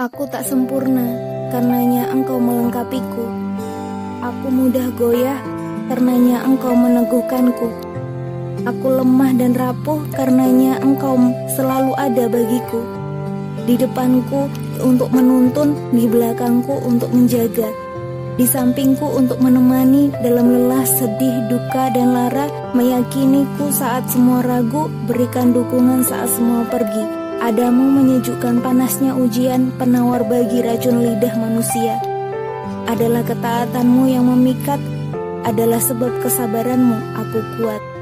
Aku tak sempurna, karenanya engkau melengkapiku. Aku mudah goyah, karenanya engkau meneguhkanku. Aku lemah dan rapuh, karenanya engkau selalu ada bagiku. Di depanku untuk menuntun, di belakangku untuk menjaga. Di sampingku untuk menemani dalam lelah, sedih, duka, dan lara, meyakiniku saat semua ragu, berikan dukungan saat semua pergi. Adamu menyejukkan panasnya ujian penawar bagi racun lidah manusia. Adalah ketaatanmu yang memikat, adalah sebab kesabaranmu aku kuat.